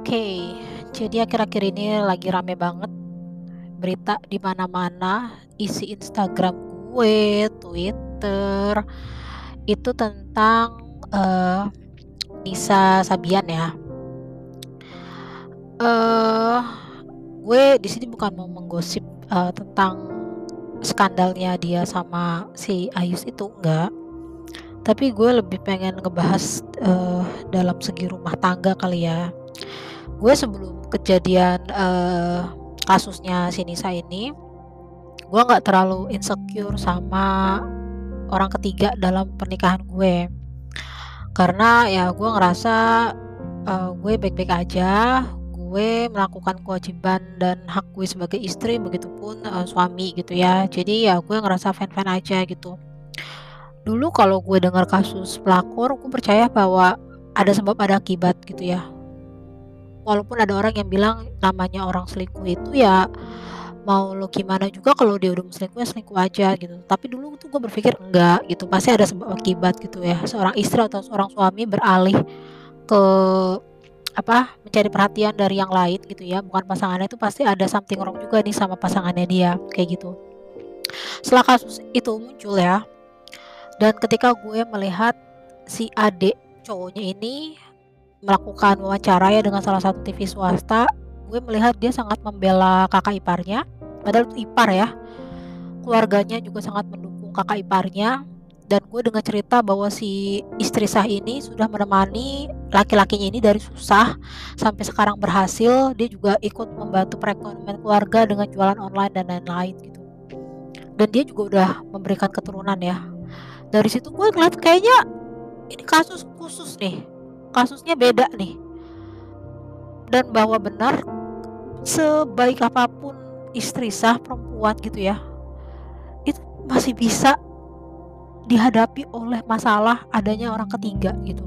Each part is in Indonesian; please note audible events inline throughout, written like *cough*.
Oke, jadi akhir-akhir ini lagi rame banget berita di mana-mana, isi Instagram gue, Twitter, itu tentang, eee, Nisa Sabian ya. Eee, gue di sini bukan mau menggosip, eee, tentang skandalnya dia sama si Ayus itu, enggak. Tapi gue lebih pengen ngebahas, eee, dalam segi rumah tangga kali ya. Gue sebelum kejadian, eee, kasusnya si Nisa ini, gue nggak terlalu insecure sama orang ketiga dalam pernikahan gue. Karena ya gue ngerasa, eee, gue baik-baik aja, gue melakukan kewajiban dan hak gue sebagai istri, begitupun, eee, suami gitu ya. Jadi ya gue ngerasa fine-fine aja gitu. Dulu kalau gue dengar kasus pelakor, gue percaya bahwa ada sebab ada akibat gitu ya. Walaupun ada orang yang bilang namanya orang selingkuh itu ya mau lo gimana juga kalau dia udah selingkuh ya selingkuh aja gitu. Tapi dulu tuh gue berpikir enggak gitu, pasti ada sebab akibat gitu ya. Seorang istri atau seorang suami beralih ke apa, mencari perhatian dari yang lain gitu ya, bukan pasangannya itu pasti ada something wrong juga nih sama pasangannya dia, kayak gitu. Setelah kasus itu muncul ya, dan ketika gue melihat si adik cowoknya ini melakukan wawancara ya dengan salah satu TV swasta, gue melihat dia sangat membela kakak iparnya, padahal itu ipar ya. Keluarganya juga sangat mendukung kakak iparnya, dan gue dengar cerita bahwa si istri sah ini sudah menemani laki-lakinya ini dari susah sampai sekarang berhasil. Dia juga ikut membantu perekonomian keluarga dengan jualan online dan lain-lain gitu. Dan dia juga udah memberikan keturunan ya. Dari situ gue ngeliat kayaknya ini kasus khusus nih, kasusnya beda nih. Dan bahwa benar sebaik apa pun istri sah perempuan gitu ya, itu masih bisa dihadapi oleh masalah adanya orang ketiga gitu.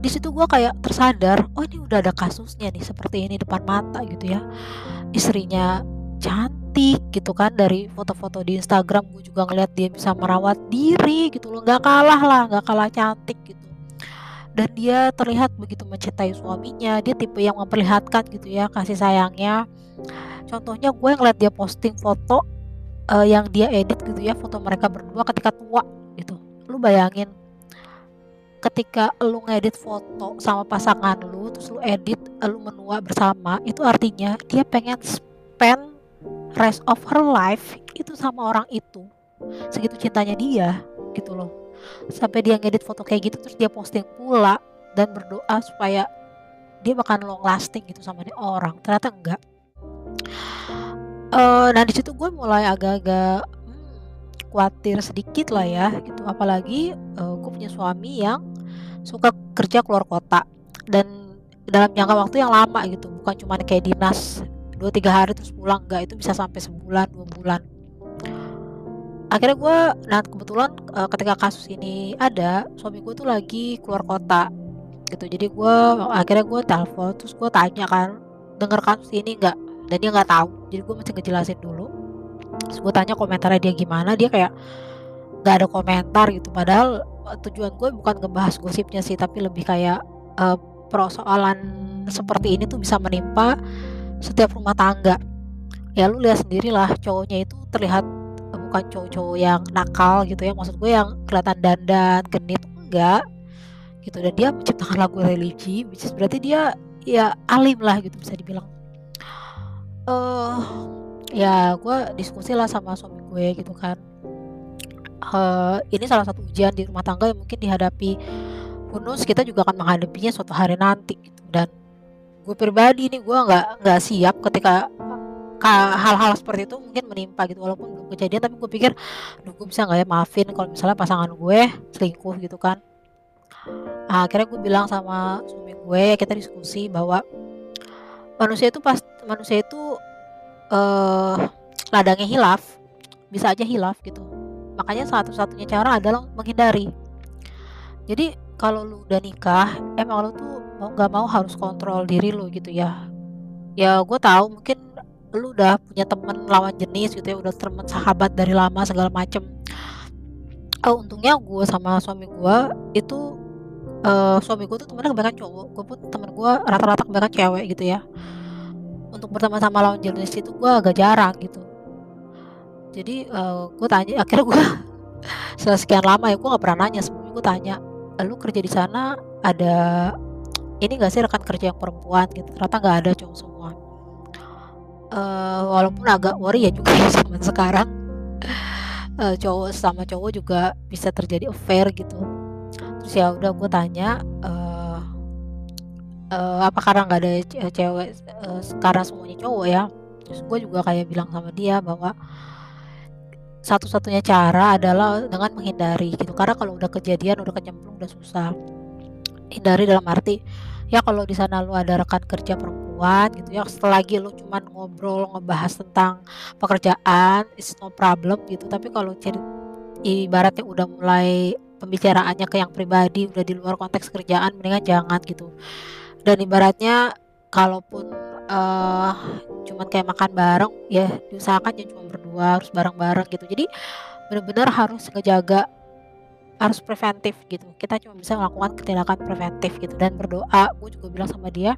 Di situ gue kayak tersadar, oh ini udah ada kasusnya nih seperti ini depan mata gitu ya. Istrinya cantik gitu kan dari foto-foto di Instagram gue juga ngeliat dia bisa merawat diri gitu loh nggak kalah lah nggak kalah cantik gitu dan dia terlihat begitu mencintai suaminya dia tipe yang memperlihatkan gitu ya kasih sayangnya. Contohnya gue ngeliat dia posting foto uh, yang dia edit gitu ya foto mereka berdua ketika tua gitu. Lu bayangin ketika lu ngedit foto sama pasangan lu terus lu edit lu menua bersama itu artinya dia pengen spend rest of her life itu sama orang itu. Segitu cintanya dia gitu loh sampai dia ngedit foto kayak gitu terus dia posting pula dan berdoa supaya dia bakal long lasting gitu sama nih orang. Ternyata enggak. Uh, nah di situ gue mulai agak-agak hmm, khawatir sedikit lah ya gitu. Apalagi uh, gue punya suami yang suka kerja keluar kota dan dalam jangka waktu yang lama gitu. Bukan cuma kayak dinas dua tiga hari terus pulang nggak itu bisa sampai sebulan dua bulan. Akhirnya gue nah kebetulan uh, ketika kasus ini ada suami gue tuh lagi keluar kota gitu. Jadi gue akhirnya gue telepon terus gue tanya kan denger kasus ini nggak? Dan dia nggak tahu. Jadi gue mesti ngejelasin dulu. Terus gue tanya komentarnya dia gimana dia kayak nggak ada komentar gitu. Padahal eh, tujuan gue bukan ngebahas gosipnya sih tapi lebih kayak uh, persoalan seperti ini tuh bisa menimpa setiap rumah tangga. Ya lu lihat sendirilah cowoknya itu terlihat bukan cowok-cowok yang nakal gitu ya maksud gue yang kelihatan dandan genit enggak gitu. Dan dia menciptakan lagu religi which berarti dia ya alim lah gitu bisa dibilang. Eh uh, ya gue diskusi lah sama suami gue gitu kan. Uh, ini salah satu ujian di rumah tangga yang mungkin dihadapi bonus kita juga akan menghadapinya suatu hari nanti gitu. Dan gue pribadi nih gue nggak nggak siap ketika hal-hal seperti itu mungkin menimpa gitu walaupun belum kejadian tapi gue pikir gue bisa nggak ya maafin kalau misalnya pasangan gue selingkuh gitu kan. Nah, akhirnya gue bilang sama suami gue kita diskusi bahwa manusia itu pas manusia itu uh, ladangnya hilaf bisa aja hilaf gitu. Makanya satu-satunya cara adalah menghindari. Jadi kalau lu udah nikah emang lu tuh mau nggak mau harus kontrol diri lu gitu ya. Ya gue tahu mungkin lu udah punya temen lawan jenis gitu ya udah temen sahabat dari lama segala macem. Oh, untungnya gue sama suami gue itu uh, suami gue tuh temennya kebanyakan cowok gue pun temen gue rata-rata kebanyakan cewek gitu ya. Untuk berteman sama lawan jenis itu gue agak jarang gitu. Jadi uh, gue tanya *laughs* akhirnya gue *laughs* setelah sekian lama ya gue gak pernah nanya. Sebelumnya gue tanya lu kerja di sana ada ini gak sih rekan kerja yang perempuan? Gitu. Ternyata nggak ada cowok semua uh, walaupun agak worry ya juga zaman sekarang. Uh, cowok sama cowok juga bisa terjadi affair gitu. Terus ya udah gue tanya uh, uh, apa karena nggak ada cewek uh, sekarang semuanya cowok ya? Terus gue juga kayak bilang sama dia bahwa satu-satunya cara adalah dengan menghindari gitu. Karena kalau udah kejadian udah kecemplung udah susah hindari dalam arti ya kalau di sana lu ada rekan kerja perempuan gitu ya. Lagi lu cuman ngobrol ngebahas tentang pekerjaan it's no problem gitu. Tapi kalau ibaratnya udah mulai pembicaraannya ke yang pribadi udah di luar konteks kerjaan mendingan jangan gitu. Dan ibaratnya kalaupun uh, cuman kayak makan bareng ya diusahakan ya cuma berdua harus bareng-bareng gitu. Jadi benar-benar harus ngejaga harus preventif gitu. Kita cuma bisa melakukan tindakan preventif gitu. Dan berdoa gue juga bilang sama dia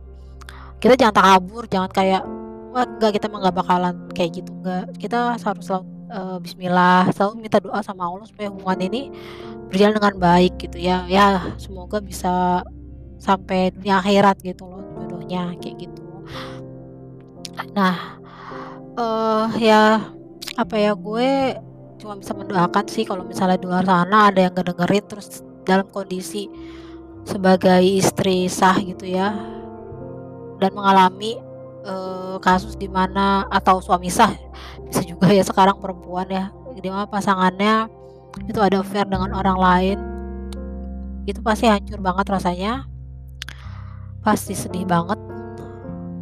kita jangan takabur jangan kayak wah enggak kita mah nggak bakalan kayak gitu enggak. Kita harus selalu uh, Bismillah selalu minta doa sama Allah supaya hubungan ini berjalan dengan baik gitu ya. Ya semoga bisa sampai dunia akhirat gitu loh jodohnya kayak gitu. Nah uh, ya apa ya gue cuma bisa mendoakan sih kalau misalnya di luar sana ada yang ngedengerin terus dalam kondisi sebagai istri sah gitu ya dan mengalami uh, kasus di mana atau suami sah bisa juga ya sekarang perempuan ya di mana pasangannya itu ada affair dengan orang lain itu pasti hancur banget rasanya pasti sedih banget.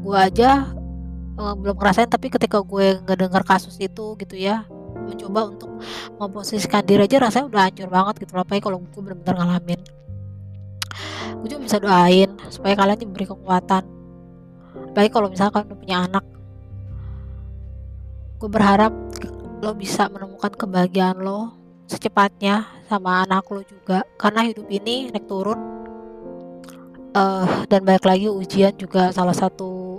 Gue aja uh, belum ngerasain tapi ketika gue ngedengar kasus itu gitu ya mencoba untuk memposisikan diri aja rasanya udah hancur banget gitu apalagi kalau gue benar-benar ngalamin. Gue juga bisa doain supaya kalian diberi kekuatan baik kalau misalkan udah punya anak. Gue berharap lo bisa menemukan kebahagiaan lo secepatnya sama anak lo juga. Karena hidup ini naik turun. Uh, dan baik lagi ujian juga salah satu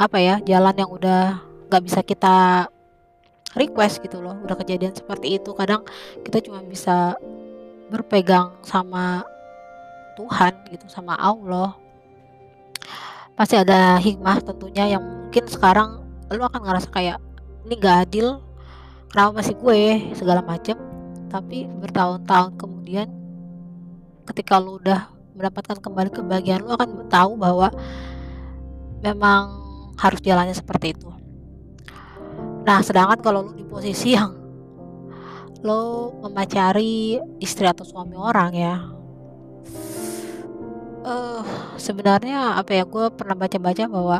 apa ya jalan yang udah nggak bisa kita request gitu loh. Udah kejadian seperti itu. Kadang kita cuma bisa berpegang sama Tuhan gitu sama Allah pasti ada hikmah tentunya yang mungkin sekarang lo akan ngerasa kayak ini gak adil kenapa masih gue segala macem. Tapi bertahun-tahun kemudian ketika lo udah mendapatkan kembali kebahagiaan lo akan tahu bahwa memang harus jalannya seperti itu. Nah sedangkan kalau lo di posisi yang lo memacari istri atau suami orang ya uh, sebenarnya apa ya gue pernah baca-baca bahwa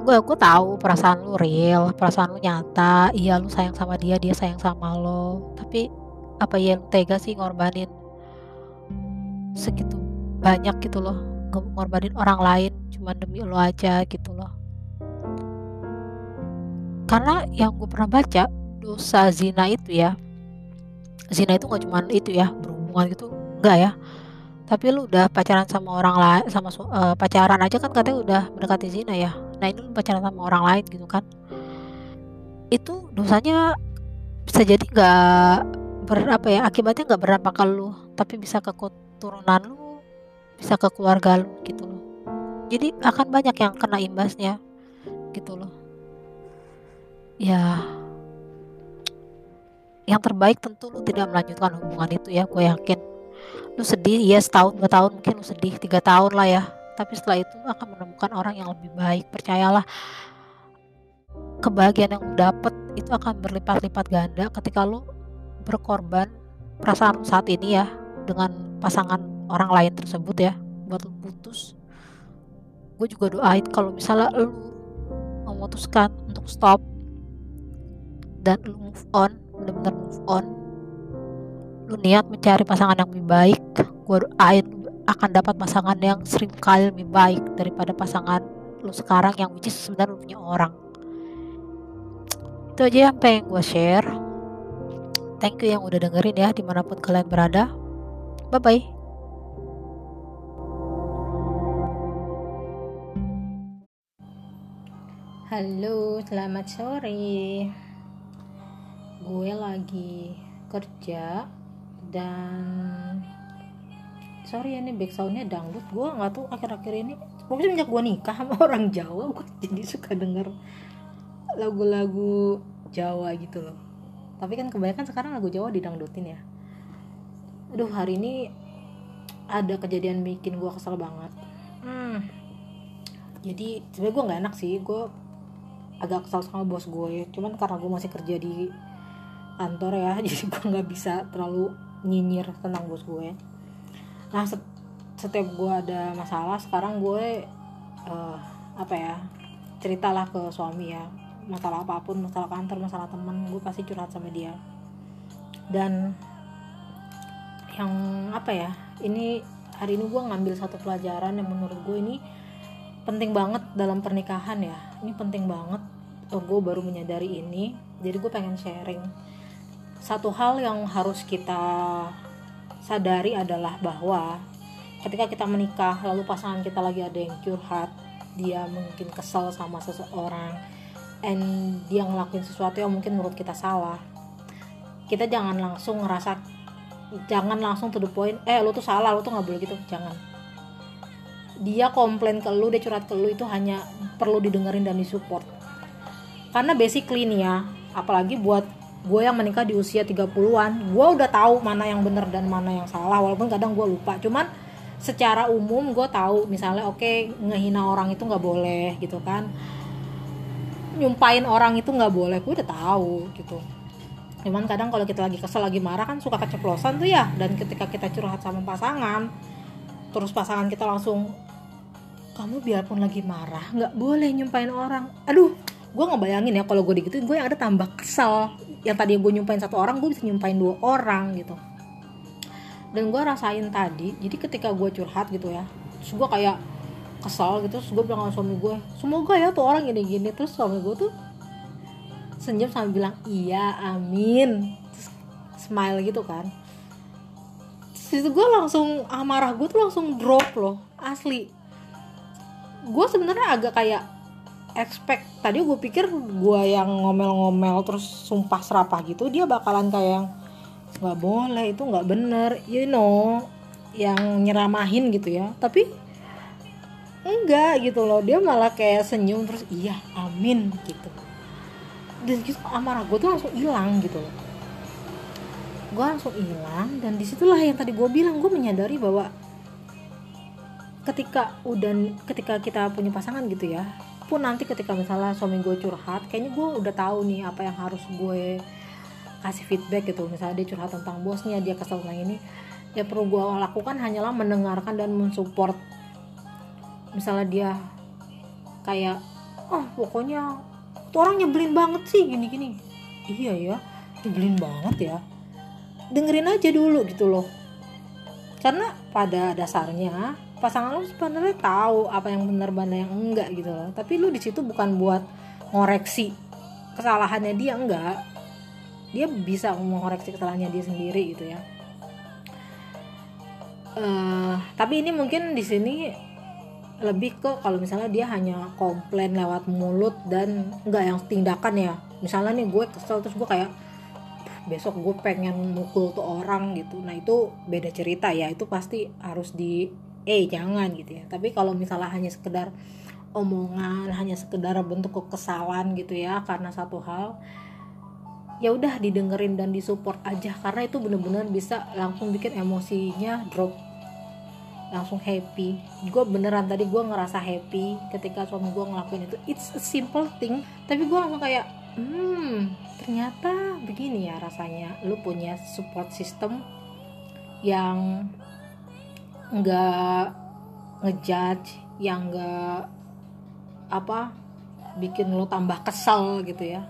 gue gue tahu perasaan lu real perasaan lu nyata. Iya lu sayang sama dia dia sayang sama lo. Tapi apa ya lu tega sih ngorbanin segitu banyak gitu loh. Ngorbanin orang lain cuma demi lo aja gitu loh. Karena yang gue pernah baca dosa zina itu ya zina itu nggak cuma itu ya berhubungan gitu enggak ya. Tapi lu udah pacaran sama orang lain sama uh, pacaran aja kan katanya udah mendekati zina ya. Nah ini pacaran sama orang lain gitu kan. Itu dosanya bisa jadi nggak ber apa ya akibatnya nggak berdampak ke lu tapi bisa ke keturunan lu bisa ke keluarga lu gitu loh. Jadi akan banyak yang kena imbasnya gitu loh. Ya. Yang terbaik tentu lu tidak melanjutkan hubungan itu ya gue yakin lu sedih ya setahun dua tahun mungkin lu sedih tiga tahun lah ya. Tapi setelah itu akan menemukan orang yang lebih baik percayalah. Kebahagiaan yang dapat itu akan berlipat-lipat ganda ketika lo berkorban perasaan saat ini ya dengan pasangan orang lain tersebut ya. Buat lo putus. Gue juga doain kalau misalnya lo memutuskan untuk stop dan lo move on benar-benar move on lu niat mencari pasangan yang lebih baik gue akan dapat pasangan yang sering kali lebih baik daripada pasangan lu sekarang yang which is sebenarnya punya orang. Itu aja yang pengen gue share. Thank you yang udah dengerin ya di mana pun kalian berada. Bye bye Halo, selamat sore. Gue lagi kerja dan sorry ya ini backsoundnya dangdut. Gue nggak tahu akhir-akhir ini. Pokoknya sejak gue nikah sama *laughs* orang Jawa, gue jadi suka denger lagu-lagu Jawa gitu loh. Tapi kan kebanyakan sekarang lagu Jawa didangdutin ya. Aduh hari ini ada kejadian bikin gue kesel banget. Hmm. Jadi sebenarnya gue nggak enak sih. Gue agak kesal sama bos gue cuman karena gue masih kerja di kantor ya *laughs* jadi gue nggak bisa terlalu nyinyir tentang bos gue. Nah set setiap gue ada masalah sekarang gue uh, apa ya ceritalah ke suami ya. Masalah apa pun masalah kantor masalah teman gue pasti curhat sama dia. Dan yang apa ya ini hari ini gue ngambil satu pelajaran yang menurut gue ini penting banget dalam pernikahan ya. Ini penting banget. Oh, gue baru menyadari ini jadi gue pengen sharing satu hal yang harus kita sadari adalah bahwa ketika kita menikah lalu pasangan kita lagi ada yang curhat dia mungkin kesel sama seseorang and dia ngelakuin sesuatu yang mungkin menurut kita salah kita jangan langsung ngerasa jangan langsung to the point eh lo tuh salah lo tuh nggak boleh gitu. Jangan. Dia komplain ke lu dia curhat ke lu itu hanya perlu didengerin dan disupport. Karena basically nih ya apalagi buat gue yang menikah di usia 30-an gue udah tahu mana yang benar dan mana yang salah walaupun kadang gue lupa. Cuman secara umum gue tahu misalnya oke okay, ngehina orang itu nggak boleh gitu kan. Nyumpain orang itu nggak boleh gue udah tahu gitu. Cuman kadang kalau kita lagi kesel lagi marah kan suka keceplosan tuh ya. Dan ketika kita curhat sama pasangan terus pasangan kita langsung kamu biarpun lagi marah nggak boleh nyumpain orang. Aduh gue ngebayangin ya kalau gue digituin gue yang ada tambah kesel yang tadi gue nyumpain satu orang gue bisa nyumpain dua orang gitu. Dan gue rasain tadi jadi ketika gue curhat gitu ya terus gue kayak kesel gitu terus gue bilang sama suami gue semoga ya tuh orang gini-gini. Terus suami gue tuh senyum sambil bilang iya amin. Terus smile gitu kan. Terus gue langsung amarah gue tuh langsung drop loh asli. Gue sebenarnya agak kayak expect tadi gue pikir gue yang ngomel-ngomel terus sumpah serapah gitu dia bakalan kayak nggak boleh itu nggak bener you know yang nyeramahin gitu ya. Tapi enggak gitu loh dia malah kayak senyum terus iya amin gitu. Dan gitu amarah gue tuh langsung hilang gitu loh. Gue langsung hilang dan di situlah yang tadi gue bilang gue menyadari bahwa ketika udah ketika kita punya pasangan gitu ya pun nanti ketika misalnya suami gue curhat kayaknya gue udah tahu nih apa yang harus gue kasih feedback gitu. Misalnya dia curhat tentang bosnya dia kesel tentang ini. Ya perlu gue lakukan hanyalah mendengarkan dan mensupport. Misalnya dia kayak oh pokoknya tuh orang nyebelin banget sih gini gini iya ya nyebelin banget ya. Dengerin aja dulu gitu loh. Karena pada dasarnya pasangan lu sebenarnya tahu apa yang benar mana yang enggak gitu loh. Tapi lu di situ bukan buat ngoreksi kesalahannya dia enggak. Dia bisa mengoreksi kesalahannya dia sendiri gitu ya. Uh, tapi ini mungkin di sini lebih ke kalau misalnya dia hanya komplain lewat mulut dan enggak yang tindakan ya. Misalnya nih gue kesel terus gue kayak besok gue pengen mukul tuh orang gitu. Nah itu beda cerita ya. Itu pasti harus di eh jangan gitu ya. Tapi kalau misalnya hanya sekedar omongan hanya sekedar bentuk kekesalan gitu ya karena satu hal ya udah didengerin dan disupport aja. Karena itu bener-bener bisa langsung bikin emosinya drop. Langsung happy. Gue beneran tadi gue ngerasa happy ketika suami gue ngelakuin itu. It's a simple thing. Tapi gue langsung kayak hmm ternyata begini ya rasanya. Lu punya support system yang nggak ngejudge yang nggak apa bikin lo tambah kesel gitu ya.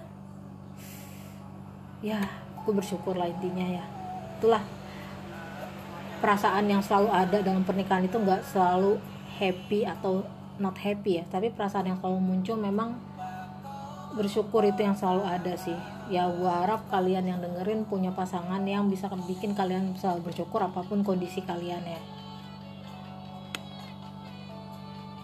Ya gue bersyukur lah intinya ya. Itulah perasaan yang selalu ada dalam pernikahan itu nggak selalu happy atau not happy ya. Tapi perasaan yang selalu muncul memang bersyukur itu yang selalu ada sih. Ya gue harap kalian yang dengerin punya pasangan yang bisa bikin kalian selalu bersyukur apa pun kondisi kalian ya